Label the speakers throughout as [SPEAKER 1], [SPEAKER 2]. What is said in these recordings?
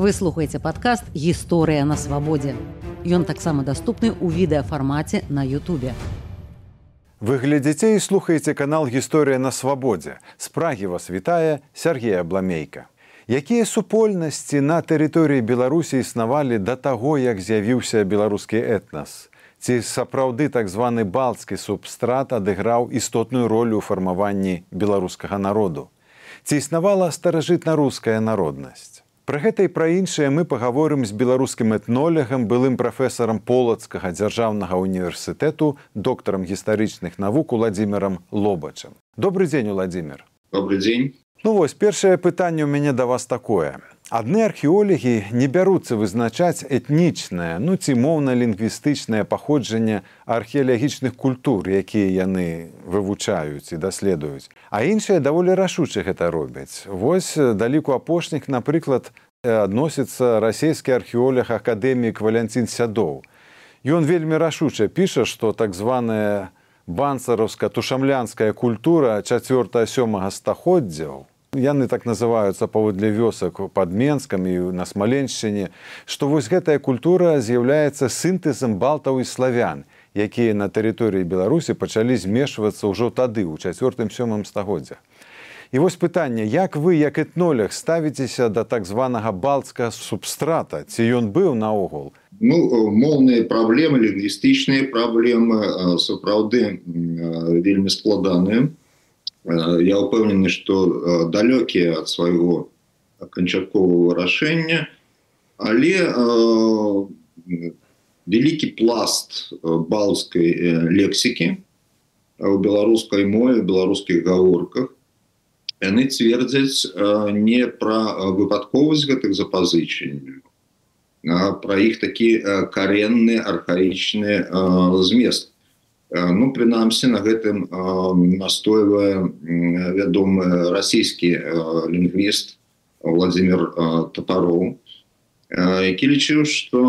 [SPEAKER 1] Вы слухаеце падкаст гісторыя на свабодзе. Ён таксама даступны ў відэафармаце на Ютубе.
[SPEAKER 2] Вы глядзіце і слухаеце канал гісторыя на свабодзе. З прагі вас вітае Сергея Бламейка. Якія супольнасці на тэрыторыі Беларусі існавалі да таго, як з'явіўся беларускі этнас? Ці сапраўды так званы балцкі субстрат адыграў істотную ролю ў фармаванні беларускага народу? Ці існавала старажытна-руская народнасць? Пра гэта і пра іншае мы пагаворым з беларускім этнолегам былым прафесарам полацкага дзяржаўнага універсітэту доктарам гістарычных навук уладзімірам лобачам. Добры дзень уладзімир.
[SPEAKER 3] Добры дзень.
[SPEAKER 2] Ну вось першае пытанне ў мяне да вас такое. Адны археолагі не бяруцца вызначаць этнічнае, ну ці моўна-лінгвістычнае паходжанне археалагічных культур, якія яны вывучаюць і даследуюць. А іншыя даволі рашуча гэта робяць. Вось да ліку апошніх, напрыклад, адносіцца расійскі археолог акадэмік Валянцін сядоў. Ён вельмі рашуча піша, што так званая банцараўска-тушамлянская культура 4 сёмага стагоддзяў яны так называюцца паводле вёсак пад менскам і на смаленшчыне што вось гэтая культура з'яўляецца сінтэзам балтаў і славян якія на тэрыторыі беларусі пачалі змешвацца ўжо тады ў чацвёртым сёмым стагоддзя і вось пытанне як вы як этнолях ставіцеся да так званага балтска субстрата? Ці ён быў наогул?
[SPEAKER 3] Ну моўныя праблемы лінгвістычныя праблемы сапраўды вельмі складаныя. Э, я упэўнены что э, далёкія ад свайго канчаткового рашэння але э, вялікі пласт балскай лексікі у беларускай мове беларускіх гаворках яны цвердзяць не пра выпадковасць гэтых запазычанняў пра іх такі каренны архаічны змест ну прынамсі на гэтым настойвае вядомы расійскі лінгвіст владимир топаров які лічыў что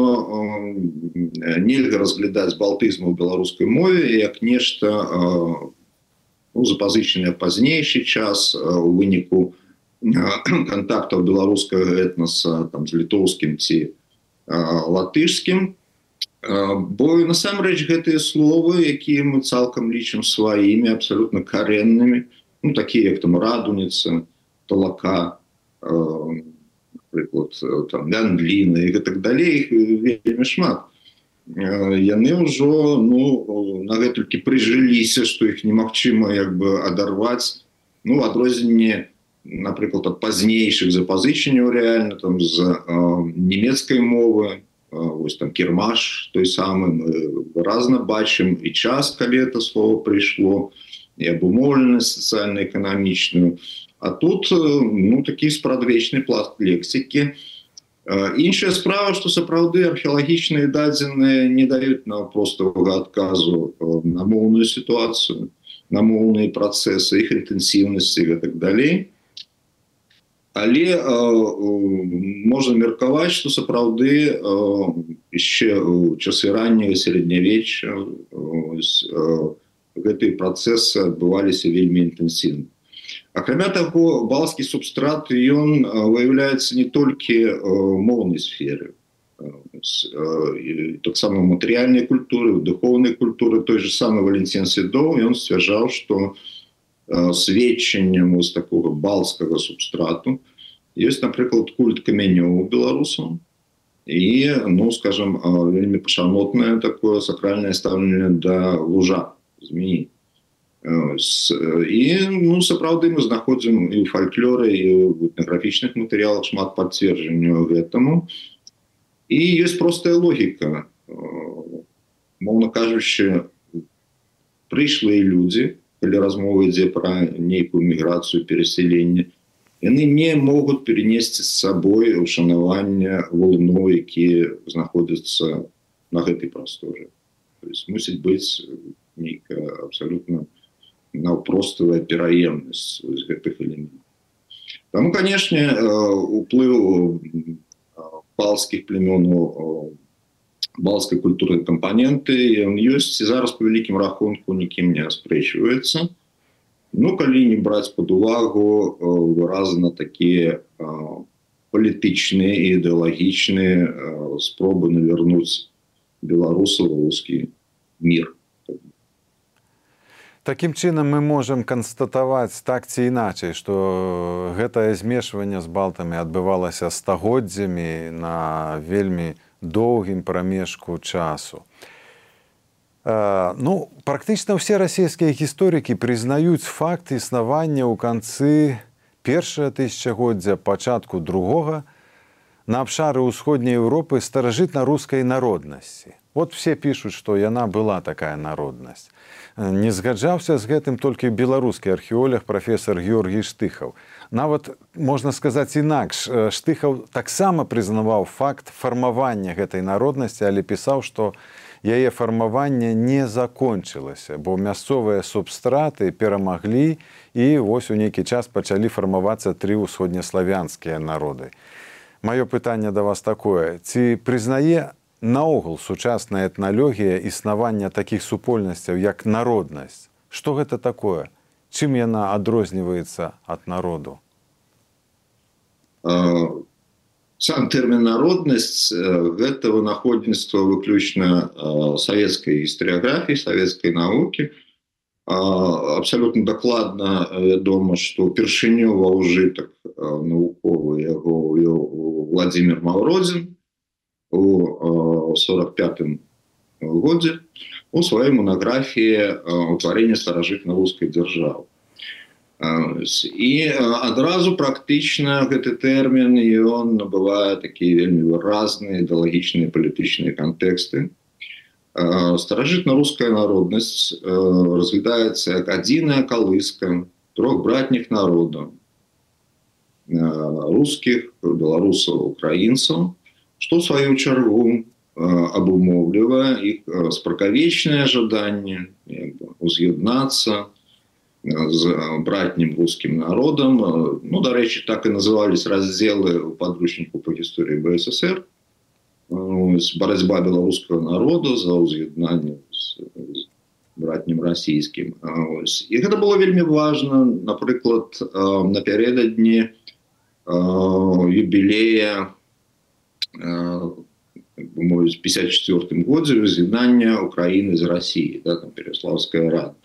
[SPEAKER 3] нельга разглядаць балтызму ў беларускай мове як нешта ну, запазычанне пазнейшы час у выніку контактаў беларускага этноса там з літоўскім ці латышскім бо насамрэч гэтыя словы якія мы цалкам лічым сваімі абсалютна кареннымі ну такія як там радуніца талака прыклад там ляндліны і так далей вельмі шмат. Яны ўжо ну на гэтулькі прыжыліся што іх немагчыма як бы адарваць ну адрозненне напрыклад ад пазнейшых запазычанняў рэальна там з нямецкай мовы ось там кірмаш той самы выразна бачым і час калі это слово прыйшло і абумоўленасць сацыяльна-эканамічную А тут ну такі спрадвечны пласт лексікі іншая справа што сапраўды археалагічныя дадзеныя не даюць на простага адказу на моўную сітуацыю на моўныя працэсы іх інтэнсіўнасці гэтак далей але э, можна меркаваць что сапраўды яшчэ э, часы ранняга сярэднявечча э, гэтыя працэсы адбываліся вельмі інтэнсіўна акрамя таго балскі субстрат ён выяўляецца не толькі моўнай сферы таксама матэрыяльнай культуры духовнай культуры той же самы валенцін седоў ён сцвярджаў что у сведчаннем з такого балскага субстрату. Есть напрыклад культ камянёў беларусам і ну скажем вельмі пашанотнае такое сакральное стаўленне да лужа змеі і ну сапраўды мы знаходзім і фальклоры і этнаграфічных матэрыялах шмат пацверджанню гэтаму і ёсць простая логіка моўна кажучы прыйшлыя людзі калі размова ідзе пра нейкую міграцыю перасялення яны не могуць перенесці з сабой ушанавання волну які знаходзяцца на гэтай прасторы мусіць быць нейкая абсалютна наўпростая пераемнасць гэтых элементаў Таму канешне уплыў палскіх племёнаў балскай культуры кампаненты ён ёсць і зараз по вялікім рахунку нікім не аспрэчваецца. Ну калі не браць под увагу выразна такія палітычныя і ідэалагічныя спробы навярнуць беларусаў рускі мир
[SPEAKER 2] Такім чынам мы можам канстатаваць так ці іначай, што гэтае змешванне з балтамі адбывалася стагоддзямі на вельмі доўгім прамежку часу. Ну практычна ўсе расійскія гісторыкі прызнаюць факт існавання ў канцы першае тысячагоддзя пачатку другога на абшары ўсходняй Еўропы старажытна-рускай народнасці. Вот все пишут, што яна была такая народнасць. Не згаджаўся з гэтым толькі беларускі археолог прафесор Георгій Штыхаў. Нават можна сказаць інакш, Штыхаў таксама прызнаваў факт фармавання гэтай народнасці, але пісаў, што яе фармаванне не закончылася, бо мясцовыя субстраты перамаглі і вось у нейкі час пачалі фармавацца тры ўсходнеславянскія народы. Маё пытанне да вас такое: ці прызнае наогул сучасная этналогія існавання такіх супольнасцяў як народнасць? Что гэта такое чым яна адрозніваецца ад народу?
[SPEAKER 3] Сам тэрмін народнасць гэта вынаходніцтва выключна савецкай гістарыяграфіі савецкай навукі абсалютна дакладна вядома што упершыню ва ўжытак навуковы яго владимир маўродзін у 45 годзе у сваёй монографіі утварэння старажытна-рускай дзяржавы і адразу практычна гэты тэрмін ён набывае такія вельмі выразныя ідэалагічныя палітычныя кантэксты старажытна-руская народнасць разглядаецца як адзіная калыска трох братніх народаў рускіх беларусаў украінцаў что в свою чаргу абумоўлівае іх спракавечнае жаданне уз'яднацца з братнім рускім народам ну дарэчы так і назывались раздзелы у падручніку по гісторыі бСр барацьба беларускага народа за ўз'яднанне братнім расійскім і гэта было вельмі важно. Напрыклад напярэдадні юбілея мовіць 54 годзе раз'яднання Украіны з Росіі да, там переславская рада.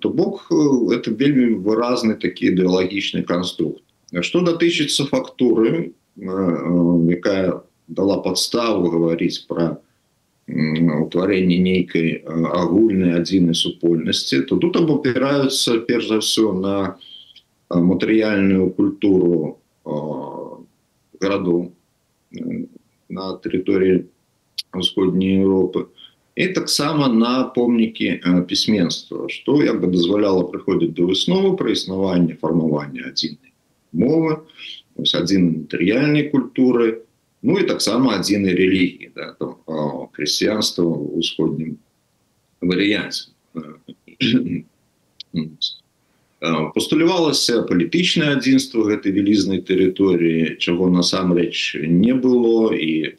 [SPEAKER 3] То бок это вельмі выразны такі ідэалагічны канструкт что датычыцца фактуры якая дала подставу гаварыць про утварэнне нейкай агульнай адзінай супольнасці то тут абапіраюцца перш за все на матэрыяльную культуру гарадоў на тэрыторыі усходняй Европы. І таксама на помнікі пісьменства што як бы дазваляла прыходзіць да высновы пра існаванне фармавання адзінай мовы адзін матэрыяльнай культуры ну і таксама адзінай рэлігіі да, хрысціянства ўсходнім варыянце пастулявалася палітычнае адзінство гэтай вялізнай тэрыторыі чаго насамрэч не было і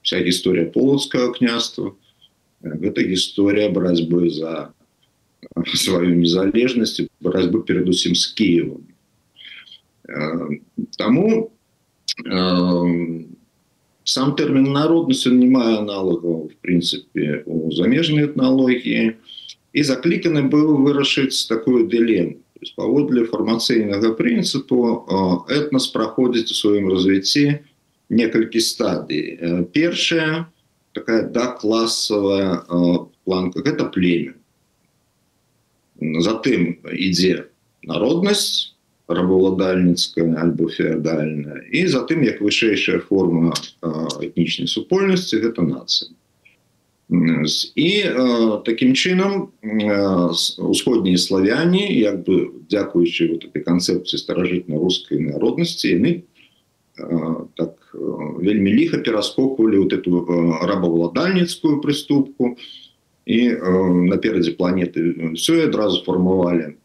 [SPEAKER 3] вся гісторыя полацкага княства гэта гісторыя барацьбы за сваю незалежнасць барацьбы перадусім з Киевом. Таму сам тэрмін народнасць не мае аналагаў в прынцыпе у замежнай этналогіі і і закліканы быў вырашыць такую дылему паводле фармацыйнага прынцыпу этнас праходзіць у сваім развіцці некалькі стадый першая такая да класавая планка гэта племя. Затым ідзе народнасць рабаўладальніцкая альбо феадальная і затым як вышэйшая форма этнічнай супольнасці гэта нацыя і э, таким чынам э, усходнія славяне як бы дзякуючы вот этой канцэпцыі старажытна-рускай народнасці яны э, так э, вельмі ліха пераскоквалі вот эту э, рабаўладальніцкую прыступку і э, наперадзе планеты все адразу фармавалі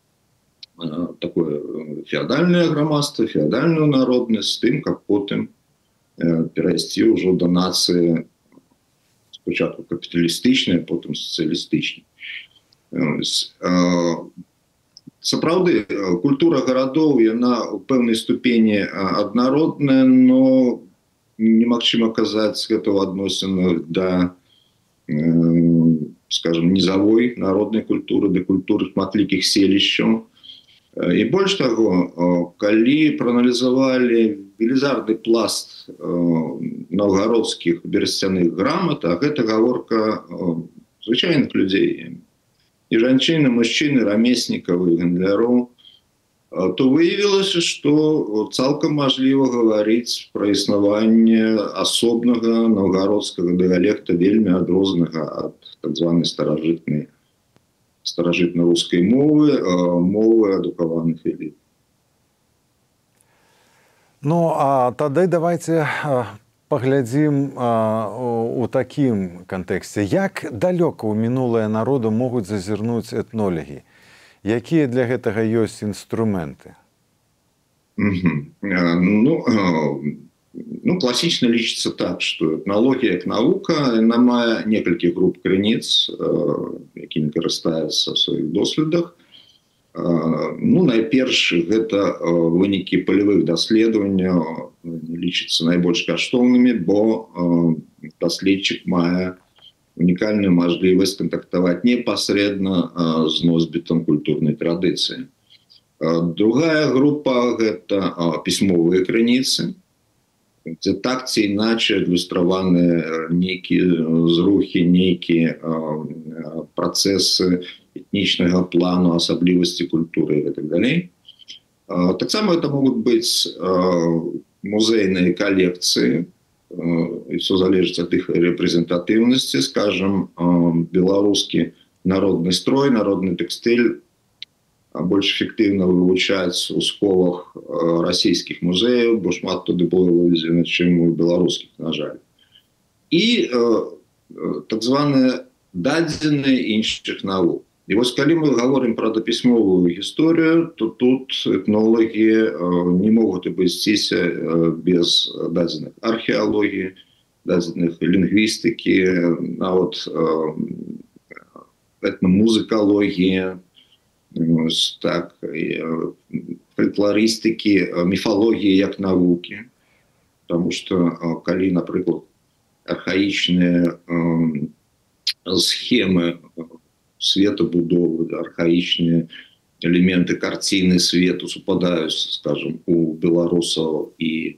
[SPEAKER 3] э, такое феадальное грамадства феадальную народнасць тым как потым э, перайсці ўжо да нацыі спочатку капіталістичний, а потім соціалістичний. сапраўды культура гарадоў яна у пэўнай ступені аднародная но немагчыма казаць гэта ў адносінах да скажем низавой народнай культуры да культуры шматлікіх селішчаў і больш таго калі прааналізавалі велізарны пласт новгородскіх берсцяных грамат а гэта гаворка звычайных людзей. І жанчыны мужчыны рамеснікавы гандляроў. То выявілася что цалкам мажліва гаварыць пра існаванне асобнага новгородскага дыялекта вельмі адрознага ад так званай старажытнай старажытна-рускай мовы мовы адукаваных эліт.
[SPEAKER 2] Ну а тады давайте паглядзім у такім кантэксце. Як далёка ў мінулае народу могуць зазірнуць этнолегі якія для гэтага ёсць інструменты?
[SPEAKER 3] Ну, ну класічна лічыцца так что этналогія як навука на мае некалькі груп крыніц якімі карыстаецца ў сваіх доследах. Ну найперш гэта вынікі палявых даследаванняў лічыцца найбольш каштоўнымі бо даследчык мае унікальную мажлівасць кантактаваць непасрэдна з носьбітам культурнай традыцыі другая група гэта пісьмовыя крыніцы дзе так ці іначе адлюстраваны нейкія зрухі нейкія працэсы этнічнага плану асаблівасці культуры і так далей таксама это могуць быць музейныя калекцыі все залежыць ад іх рэпрэзентатыўнасці скажем беларускі народны строй народны тэкстыль больш эфектыўна вывучаць у сховах расійскіх музеяў бо шмат туды было вывезена чым у беларускіх на жаль і так званые дадзеныя іншых навук І вось калі мы говорим про дапісьмовую гісторыю, то тут этнолагі не могуць абысціся без дадзеных археалогіі, дадзеных лінгвістыкі, нават этномузыкалогія, так фальклорыстыкі, міфалогіі як навукі. Таму што калі, напрыклад, архаічныя схемы светабудовы архаічныя элементы карціны свету супадаюць скажем у беларусаў і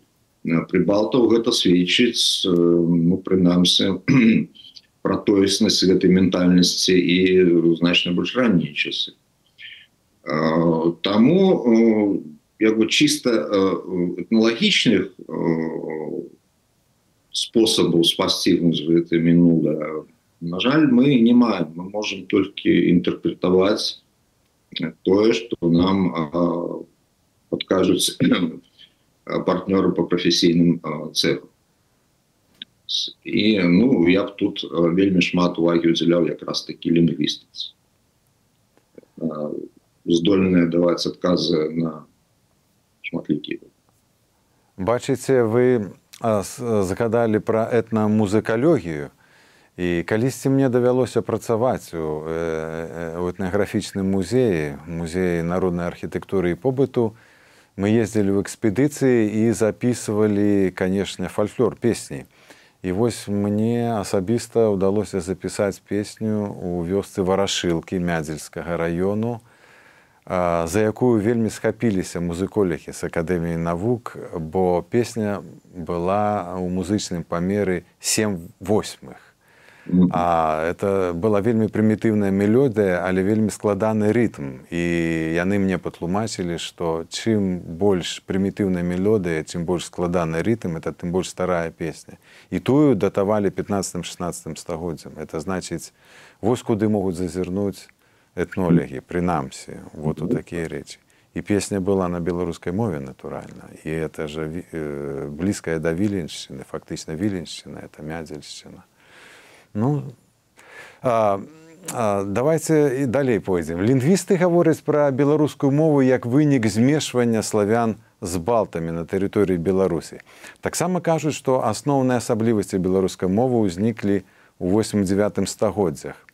[SPEAKER 3] прыбалтаў гэта сведчыць ну, прынамсі пра тоеснасць гэтай ментальнасці і значна больш раннія часы Таму як бы чыста этналагічных спосабаў спасцігнуць гэта мінула на жаль мы не маем мы можем толькі інтэрпретаваць тое что нам подкажуць партнёры по прафесійным цеху і ну я б тут вельмі шмат увагі удзяляў якраз такі лінгвістыцы здольныя даваць адказы на шматлікі
[SPEAKER 2] бачыце вы загадалі пра этнамузыкалогію І калісьці мне давялося працаваць у, у этнаграфічным музеі, музеі народнай архітэктуры і побыту. Мы ездзілі ў экспедыцыі і записывалі, канешне, фальфлор песні. І вось мне асабіста ўдалося запісаць песню ў вёсцы варашылкі мядзельскага раёну, за якую вельмі схапіліся музыколяхі з акадэміі навук, бо песня была ў музычным памеры сем восьмых. А это была вельмі прымітыўная мелодыя, але вельмі складаны рытм. І яны мне патлумачылі, што чым больш прымітыўная мелодыя, чым больш складаны рытм, это тым больш старая песня. І тую датавалі 15-16 стагоддзям. Это значыць, вось куды могуць зазірнуць этнолегі, прынамсі, вот у такія рэчы. І песня была на беларускай мове натуральна. І это жа э, блізкая да віленшчыны, фактычна віленшчына, это мядзельшчына. Ну, а, а, давайте і далей пойдзем. Лінгвісты гавораць пра беларускую мову як вынік змешвання славян з балтамі на тэрыторыі Беларусі. Таксама кажуць, што асноўныя асаблівасці беларускай мовы ўзніклі ў 8-9 стагоддзях.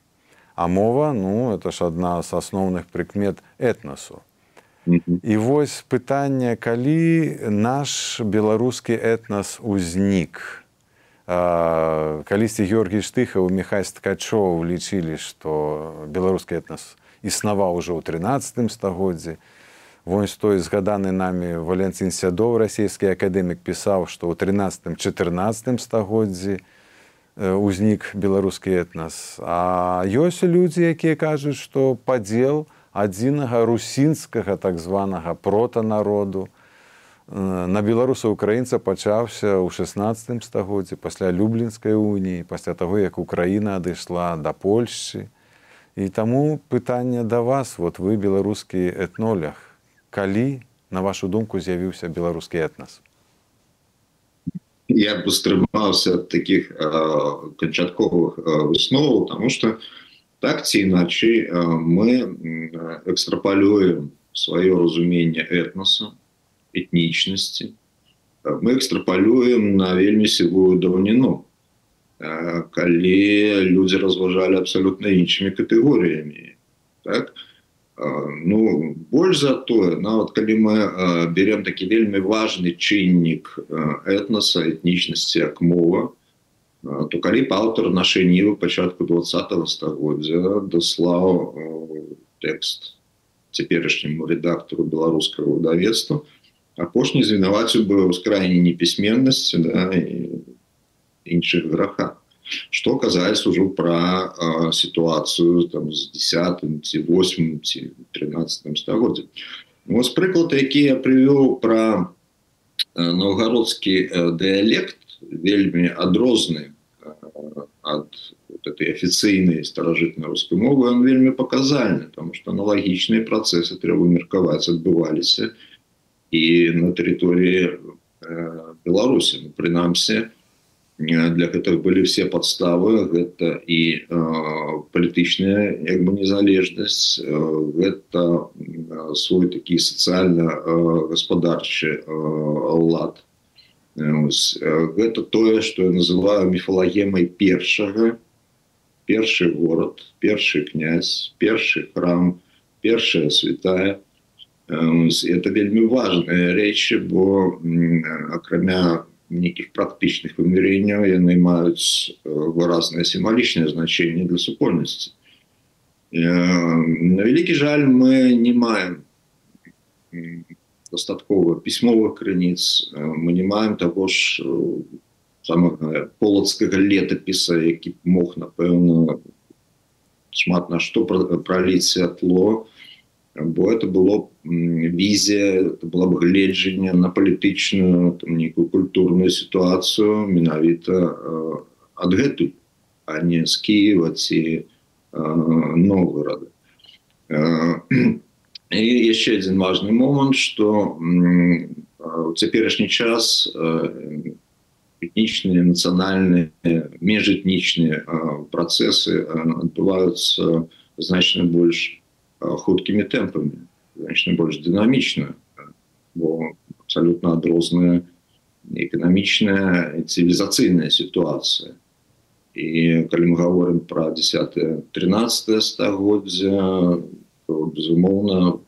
[SPEAKER 2] А мова ну это ж адна з асноўных прыкмет этнасу. І вось пытанне, калі наш беларускі этнас узнік. Калісьці Георгій Штыхаў Михай Ткачоў лічылі, што беларускі этнас існаваў ужо ў 13 стагоддзі. Вось той згаданы намі Валенцін Сядоў, расійскі акадэмік пісаў, што ў 13-14 стагоддзі узнік беларускі этнас. А ёсць людзі, якія кажуць, што падзел адзінага русінскага так званага протанароду на беларуса украінца пачаўся ў 16 стагоддзі пасля люблінскай уніі, пасля таго, як Украіна адышла да Польшчы. І таму пытанне да вас, вот вы беларускі этнолях, калі на вашу думку з'явіўся беларускі этнас
[SPEAKER 3] я бы стрымаўся ад таких э, канчатковых э, высноваў тому что так ці іначай э, мы экстрапалюем сваё разуменне этноса этнічнасці мы экстрапалюем на вельмі сівую даўніну калі людзі разважалі абсалютна іншымі катэгорыямі так? то Ну больш за тое нават калі мы берем такі вельмі важны чыннік этноса этнічнасці як мова то калі аўтар нашай нівы пачатку два стагоддзя даслаў тэкст цяперашняму рэдактару беларускага выдавецтва апошні звінаваціў бы ў скрайне непісьменнасці да, іншых грахах что казаць ужо пра э, сітуацыю там з десятым ці 8 ці 13 стагоддзя вось прыклад які я прывёў пра новгородскі дыялект вельмі адрозны ад этой афіцыйнай старажытнай рускай мовы он вельмі паказальны потому что аналагічныя працэсы трэба меркаваць адбываліся і на тэрыторыі беларусі. Прынамсі для гэтых былі все подставы гэта і э, палітычная як бы незалежнасць э, гэта э, свой такі сацыяльна э, гаспадарчы э, лад. Э, гэта тое что я называю міфалагемай першага. Першы город першы князь першы храм першая святая. Э, это вельмі важные рэчы бо акрамя нейкіх практычных вымярэнняў яны маюць выразнае сімвалічнае значэнне для супольнасці на вялікі жаль мы не маем дастаткова пісьмовых крыніц мы не маем таго ж самага полацкага летапіса які мог напэўна шмат на што праліць святло бо это было візія была б гледжання на палітычную нейкую культурную сітуацыю менавіта адгэтуль а не з Киева ці новгорода і яшчэ адзін важный момант что у цяперашні час этнічныя нацыянальныя межэтнічныя працэсы адбываюцца значна больш хуткімі тэмпамі значна больш дынамічна бо абсалютна адрозная эканамічная цывілізацыйная сітуацыя і калі мы говорим про 10 13 стагоддзя безумоўна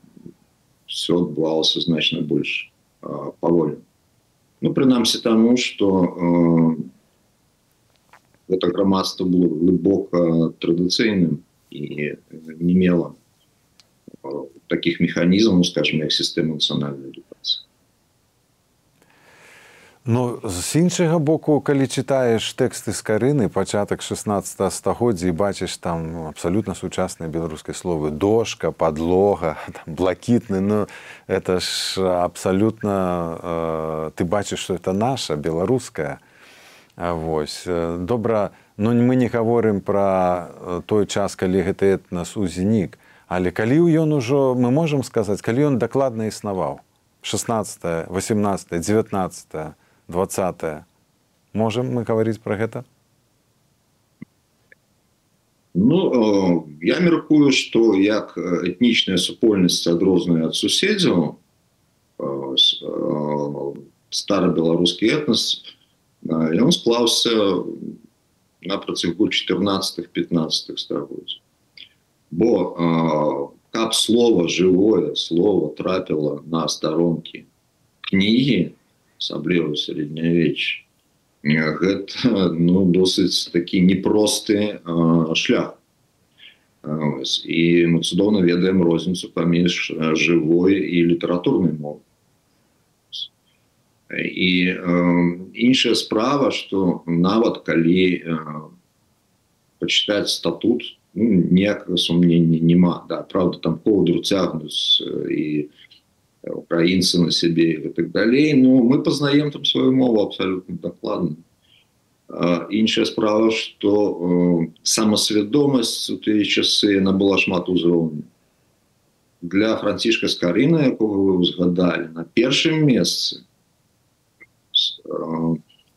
[SPEAKER 3] все адбывалася значна больш паволі ну прынамсі таму что гэта грамадства было глыбока традыцыйным і не мела Таких механізмаў скажем як сістэма нацыянальнай адукацыі
[SPEAKER 2] Ну з іншага боку калі чытаеш тэксты з карыны пачатак 16 стагоддзя і бачыш там ну, абсалютна сучасныя беларускай словы дошка подлога блакітны ну это ж абсалютна э, ты бачыш что это наша беларуская восьось добра ну мы не гаворым пра той час калі гэты этнас узнік Але калі ён ужо мы можам сказаць, калі ён дакладна існаваў 16, 18, 19, 20 можем мы гаварыць пра гэта?
[SPEAKER 3] Ну я меркую, што як этнічная супольнасць адрозная ад суседзяў стары беларускі этнас ён склаўся на працягу 14 15 стагоддзя бо каб слова жывое слово трапіла на старонкі кнігі асабліва сярэднявеч гэта ну досыць такі непросты шлях. І мы цудоўна ведаем розніцу паміж жывой і літаратурнай мовы і іншая справа что нават калі почитать статут ну, ніякага сумнення няма да правда там коўдру цягнуць і украінцы на сябе і так далей но мы пазнаем там сваю мову абсолютно дакладна іншая справа что самасвядомасць у тыя часы она была шмат узроўню для францішка скарына якога вы узгадалі на першым месцы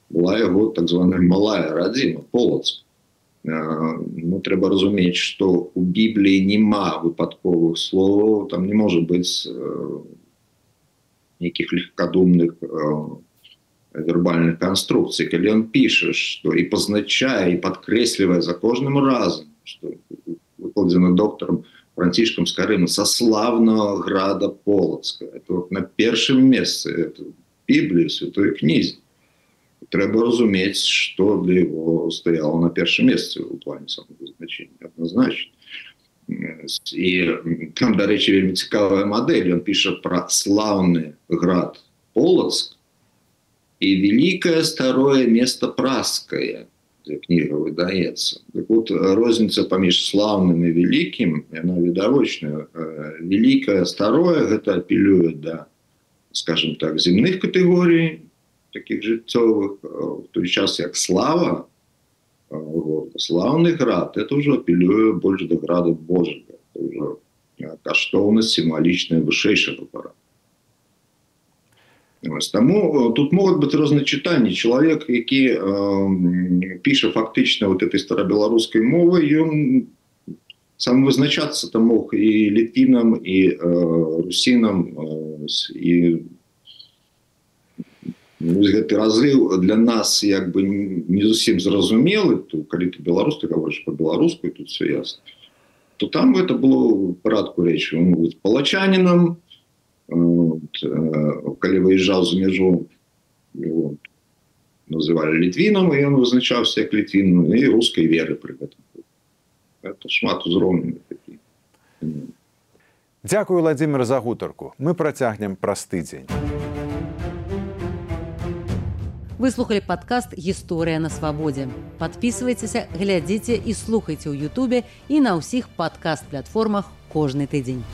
[SPEAKER 3] была яго так званая малая радзіма полацк ну трэба разумець что у бібліі няма выпадковых словаў там не можа быць нейкіх легкадумных вербальных канструкцый калі он піша что і пазначае і подкрэслівае за кожным разам что выкладзена доктором францішкам скарым со славного града полацка это на першым месцы біблію святой кнізе трэба разумець что для его стаяла на першым месцы у плане самовызначения однозначно. І там дарэчы вельмі цікавая модель. Он піша про слаўны град полацк і великое старое место праскае кніга выдаецца так вот розніца паміж слаўным і вялікім яна відавочная великое старое гэта апелюе да скажем так земных катэгорій таких жыццёвых в той час як слава славны град это уже апелюе больш да града божага каштоўнасць сімвалічная вышэйшага пара Таму тут могуць быць розныя чытанні чалавек які э, піша фактычна вот этой старабеларускай мовы ён сам вызначацца там мог і літвінам і э, русінам э, і гэты разрыв для нас як бы не зусім зразумелы то калі ты беларус ты говоришь по-беларуску тут все ясно. То там это было парадку рэчы быць палачанінам вот, калі выезжал за мяжу называли літвінам і ён вызначаўся як літвін і рускай веры пры гэтым это шмат узроўню
[SPEAKER 2] Дякую владимир за гутарку. Мы працягнем праз тыдзень
[SPEAKER 1] выслухали подкаст гісторыя на свабодзе подписывайтеся глядзіце і слухайте ў Ютубе і на ўсіх падкаст платформах кожны тыдзень